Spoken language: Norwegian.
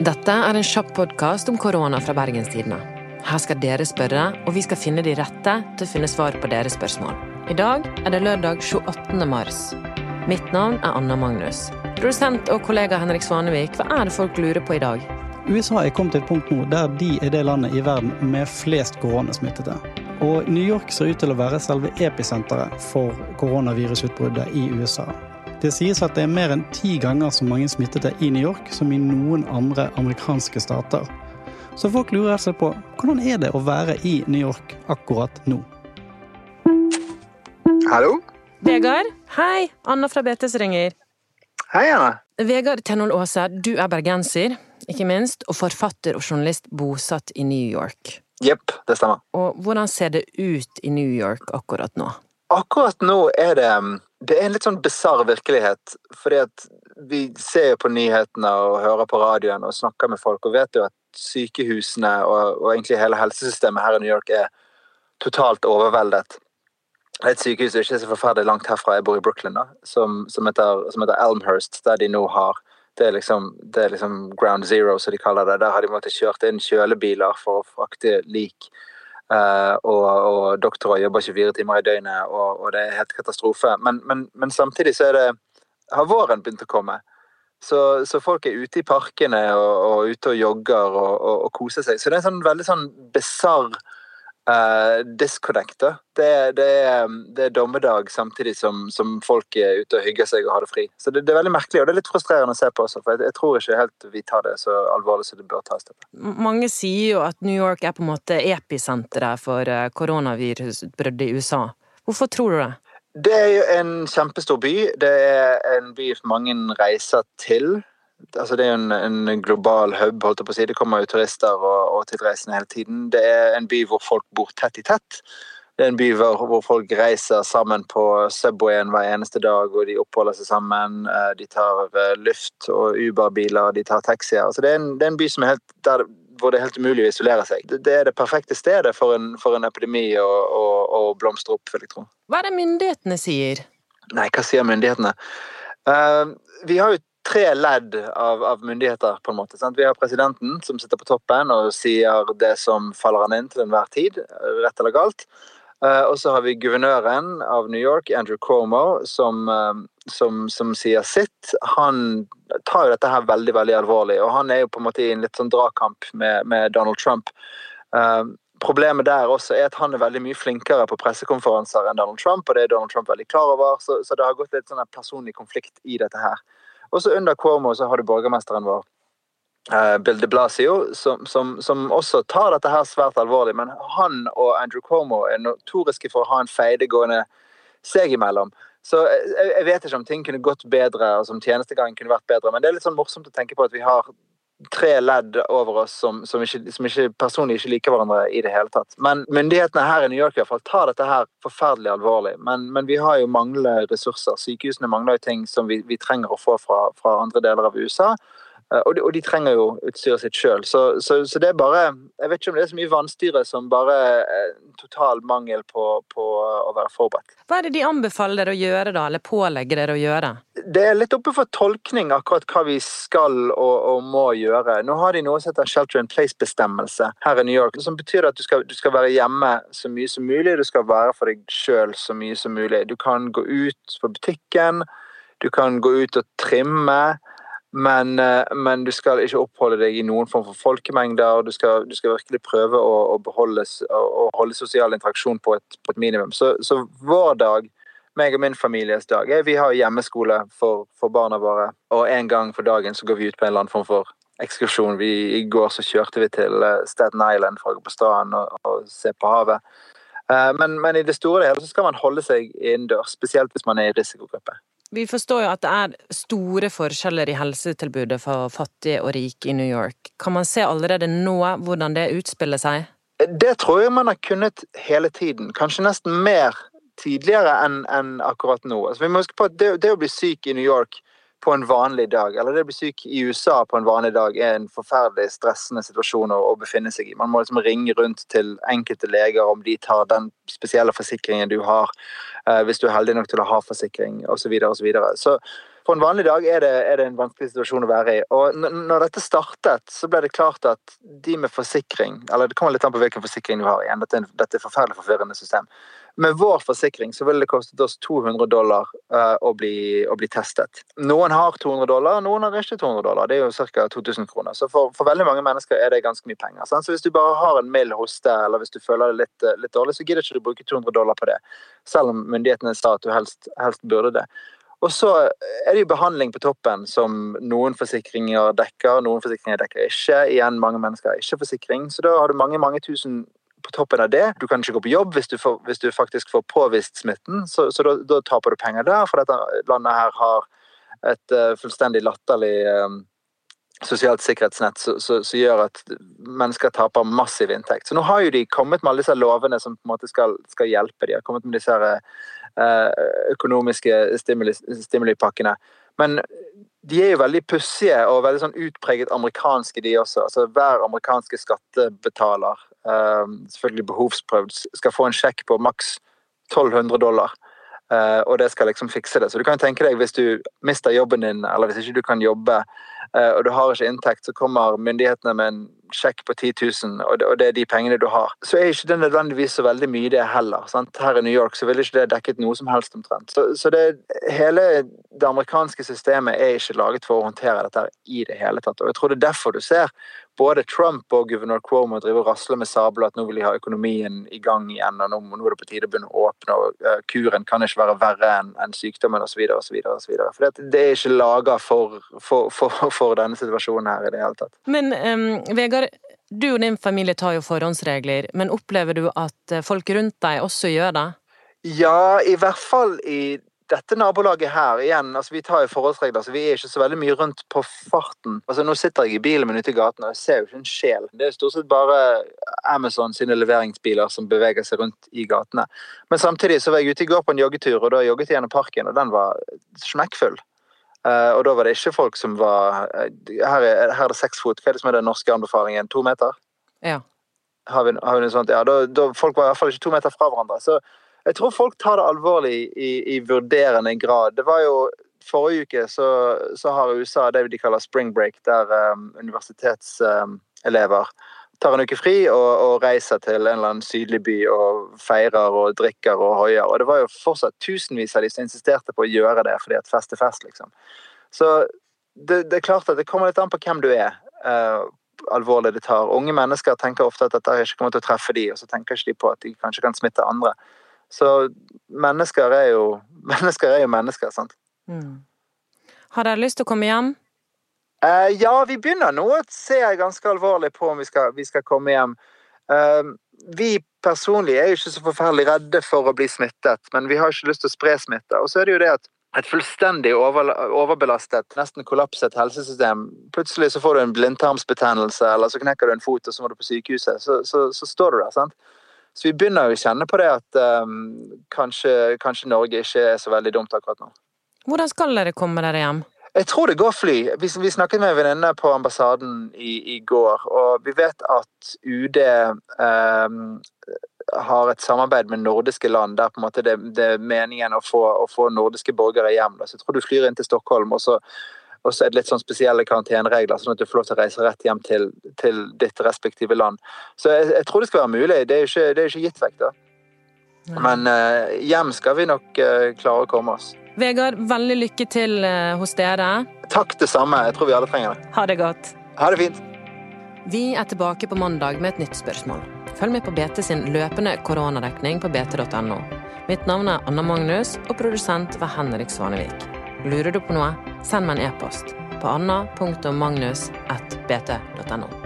Dette er en kjapp podkast om korona fra Bergenstidene. Her skal dere spørre, og vi skal finne de rette til å finne svar på deres spørsmål. I dag er det lørdag 28. mars. Mitt navn er Anna Magnus. Produsent og kollega Henrik Svanevik, hva er det folk lurer på i dag? USA er kommet til et punkt nå der de er det landet i verden med flest koronasmittede. Og New York ser ut til å være selve episenteret for koronavirusutbruddet i USA. Det sies at det er mer enn ti ganger så mange smittede i New York som i noen andre amerikanske stater. Så folk lurer seg på hvordan er det å være i New York akkurat nå? Hallo? Vegard, hei! Anna fra BTs ringer. Hei, Anna. Vegard Tenhold Aase, du er bergenser, ikke minst, og forfatter og journalist bosatt i New York. Jepp, det stemmer. Og hvordan ser det ut i New York akkurat nå? Akkurat nå er det det er en litt sånn bisarr virkelighet. fordi at vi ser jo på nyhetene og hører på radioen og snakker med folk og vet jo at sykehusene og, og egentlig hele helsesystemet her i New York er totalt overveldet. Det er et sykehus ikke så forferdelig langt herfra, jeg bor i Brooklyn, da, som, som, heter, som heter Elmhurst, der de nå har det er, liksom, det er liksom ground zero, som de kaller det. Der har de måttet kjørt inn kjølebiler for å frakte lik og, og doktorer jobber 24 timer i døgnet, og, og det er helt katastrofe. Men, men, men, samtidig så er det har våren begynt å komme. Så, så folk er ute i parkene og, og ute og jogger og, og, koser seg. Så det er en sånn veldig sånn bisarr uh, disconnect. da. Det, det, er, det, er, dommedag samtidig som, som, folk er ute og hygger seg og har det fri. Så det, det, er veldig merkelig, og det er litt frustrerende å se på også, for jeg, jeg tror ikke helt vi tar det så alvorlig som det bør tas. Det. Mange sier jo at New York er på en måte episenteret for eh, koronavirusutbruddet i USA. Hvorfor tror du det? Det er jo en kjempestor by. Det er en by mange reiser til altså det er jo en, en, global hub, holdt jeg på å si. Det kommer jo turister og, og tilreisende hele tiden. Det er en by hvor folk bor tett i tett. Det er en by hvor, hvor folk reiser sammen på Subwayen hver eneste dag, og de oppholder seg sammen. Eh, de tar luft- og Uber-biler, de tar taxier. Altså det, er en, det er en by som helt, der, hvor det er helt umulig å isolere seg. Det er det perfekte stedet for en, for en epidemi å, å, å blomstre opp, vil jeg tro. Hva er det myndighetene sier? Nei, hva sier myndighetene? Uh, vi har jo tre ledd av, av, myndigheter, på en måte. Sant? Vi har presidenten, som sitter på toppen og sier det som faller han inn til enhver tid, rett eller galt. Uh, og så har vi guvernøren av New York, Andrew Cuomo, som, uh, som, som, sier sitt. Han tar jo dette her veldig veldig alvorlig, og han er jo på en måte i en litt sånn dragkamp med, med Donald Trump. Uh, problemet der også er at han er veldig mye flinkere på pressekonferanser enn Donald Trump, og det er Donald Trump veldig klar over, så, så det har gått litt sånn personlig konflikt i dette her. Og så under Cuomo så har du borgermesteren vår. Uh, Bill de Blasio, som, som, som, også tar dette her svært alvorlig. Men han og Andrew Cuomo er notoriske for å ha en feide gående seg imellom. Så jeg, jeg, vet ikke om ting kunne gått bedre, og om tjenestegangen kunne vært bedre. Men det er litt sånn morsomt å tenke på at vi har tre ledd over oss som, som, ikke, som ikke, personlig ikke liker hverandre i det hele tatt. Men myndighetene her i New York i hvert fall tar dette her forferdelig alvorlig. Men, men vi har jo manglende ressurser. Sykehusene mangler jo ting som vi, vi trenger å få fra, fra andre deler av USA. Eh, og de, og de, trenger jo utstyret sitt sjøl. Så, så, så, det er bare Jeg vet ikke om det er så mye vannstyre som bare eh, total mangel på, på, å være forberedt. Hva er det de anbefaler dere å gjøre, da? Eller pålegger dere å gjøre? Det er litt oppe for tolkning akkurat hva vi skal og, og, må gjøre. Nå har de noe som heter shelter in place-bestemmelse her i New York. Som betyr at du skal, du skal, være hjemme så mye som mulig. Du skal være for deg sjøl så mye som mulig. Du kan gå ut på butikken. Du kan gå ut og trimme. Men, eh, men, du skal ikke oppholde deg i noen form for folkemengder. Du skal, du skal virkelig prøve å, å, beholde, å, holde sosial interaksjon på et, på et minimum. Så, så, vår dag, meg og min families dag, er vi har hjemmeskole for, for, barna våre. Og en gang for dagen så går vi ut på en eller annen form for ekskursjon. Vi, I går så kjørte vi til eh, Staten Island for å gå på stranden og, og, se på havet. Eh, men, men, i det store og hele så skal man holde seg innendørs, spesielt hvis man er i risikogruppe. Vi forstår jo at det er store forskjeller i helsetilbudet for fattige og rike i New York. Kan man se allerede nå hvordan det utspiller seg? Det tror jeg man har kunnet hele tiden. Kanskje nesten mer tidligere enn enn akkurat nå. Altså, vi må huske på at det, det å bli syk i New York på en vanlig dag, eller det å bli syk i USA på en vanlig dag, er en forferdelig stressende situasjon å, å befinne seg i. Man må liksom ringe rundt til enkelte leger om de tar den spesielle forsikringen du har, eh, hvis du er heldig nok til å ha forsikring, osv. osv. Så, videre, og så, så på en vanlig dag er det, er det, en vanskelig situasjon å være i. Og når dette startet, så ble det klart at de med forsikring Eller det kommer litt an på hvilken forsikring du har igjen. Dette dette er et forferdelig forvirrende system. Med vår forsikring så ville det kostet oss 200 dollar uh, å, bli, å, bli, testet. Noen har 200 dollar, noen har ikke 200 dollar. Det er jo ca. 2000 kroner. Så for, for, veldig mange mennesker er det ganske mye penger. Sant? Så hvis du bare har en mild hoste, eller hvis du føler det litt, litt, dårlig, så gidder ikke du bruke 200 dollar på det. Selv om myndighetene sa at du helst, helst burde det. Og så er det jo behandling på toppen som noen forsikringer dekker, noen forsikringer dekker ikke. Igjen, mange mennesker har ikke forsikring, så da har du mange mange tusen på toppen av det. Du kan ikke gå på jobb hvis du, får, hvis du faktisk får påvist smitten, så, så da, da, taper du penger der, for dette landet her har et uh, fullstendig latterlig um, sosialt sikkerhetsnett som gjør at mennesker taper massiv inntekt. Så nå har jo de kommet med alle disse lovene som på en måte skal, skal hjelpe. De har kommet med disse uh, økonomiske stimuli, stimulipakkene. Men de er jo veldig pussige og veldig sånn utpreget amerikanske, de også. Altså Hver amerikanske skattebetaler selvfølgelig behovsprøvd, skal få en sjekk på maks 1200 dollar. Uh, og det skal liksom fikse det. Så du kan tenke deg hvis du mister jobben din, eller hvis ikke du kan jobbe, uh, og du har ikke inntekt, så kommer myndighetene med en sjekk på 10 000, og det, og det, er de pengene du har. Så er ikke det nødvendigvis så veldig mye, det heller. Sant? Her i New York så ville ikke det dekket noe som helst omtrent. Så, så det, hele det amerikanske systemet er ikke laget for å håndtere dette i det hele tatt. Og jeg tror det er derfor du ser både Trump og guvernør Cuomo driver og rasler med sabler at nå vil de ha økonomien i gang igjen, og nå, nå er det på tide å begynne å åpne, og uh, kuren kan ikke være verre enn en sykdommen osv. osv. Det er ikke laga for, for, for, for, denne situasjonen her i det hele tatt. Men um, Vegard, du og din familie tar jo forhåndsregler, men opplever du at eh, folk rundt deg også gjør det? Ja, i hvert fall i dette nabolaget her, igjen, altså vi tar jo forholdsregler, så vi er ikke så veldig mye rundt på farten. Altså Nå sitter jeg i bilen min ute i gaten, og jeg ser jo ikke en sjel. Det er stort sett bare Amazon sine leveringsbiler som beveger seg rundt i gatene. Men samtidig så var jeg ute i går på en joggetur, og da jogget jeg gjennom parken, og den var smekkfull. Uh, og da var det ikke folk som var uh, her, er, her er det seks fot. Hva er det som er den norske anbefalingen? To meter? Ja. Har vi, har vi noe sånt? Ja, da, da, folk var i hvert fall ikke to meter fra hverandre. Så jeg tror folk tar det alvorlig i, i vurderende grad. Det var jo Forrige uke så, så, har USA det de kaller spring break, der um, universitetselever um, tar en uke fri og, og, reiser til en eller annen sydlig by og feirer og drikker og hoier. Og det var jo fortsatt tusenvis av de som insisterte på å gjøre det fordi at fest er fest, liksom. Så det, det, er klart at det kommer litt an på hvem du er. Uh, alvorlig det tar. Unge mennesker tenker ofte at dette ikke kommer til å treffe de, og så tenker ikke de på at de kanskje kan smitte andre. Så mennesker er jo mennesker, er jo mennesker sant. Mm. Har dere lyst til å komme hjem? Uh, ja, vi begynner nå å se ganske alvorlig på om vi skal, vi skal komme hjem. Uh, vi personlig er jo ikke så forferdelig redde for å bli smittet, men vi har ikke lyst til å spre smitte. Og så er det jo det at et fullstendig over, overbelastet, nesten kollapset helsesystem Plutselig så får du en blindtarmsbetennelse, eller så knekker du en fot, og så må du på sykehuset. Så, så, så står du der. sant? Så vi begynner jo å kjenne på det at um, kanskje, kanskje, Norge ikke er så veldig dumt akkurat nå. Hvordan skal dere komme dere hjem? Jeg tror det går fly. Vi, vi snakket med en venninne på ambassaden i, i, går, og vi vet at UD eh, har et samarbeid med nordiske land der på en måte det, det er meningen å få, å få nordiske borgere hjem. Så jeg tror du flyr inn til Stockholm, og så og så er det litt sånn spesielle karanteneregler, sånn at du får lov til å reise rett hjem til, til ditt respektive land. Så jeg, jeg, tror det skal være mulig. Det er jo ikke, er ikke gitt vekk, da. Men eh, hjem skal vi nok eh, klare å komme oss. Vegard, veldig lykke til uh, hos dere. Takk, det samme. Jeg tror vi alle trenger det. Ha det godt. Ha det fint. Vi er tilbake på mandag med et nytt spørsmål. Følg med på BT sin løpende koronadekning på bt.no. Mitt navn er Anna Magnus, og produsent var Henrik Svanevik. Lurer du på noe, send meg en e-post på anna.magnus.bt.no.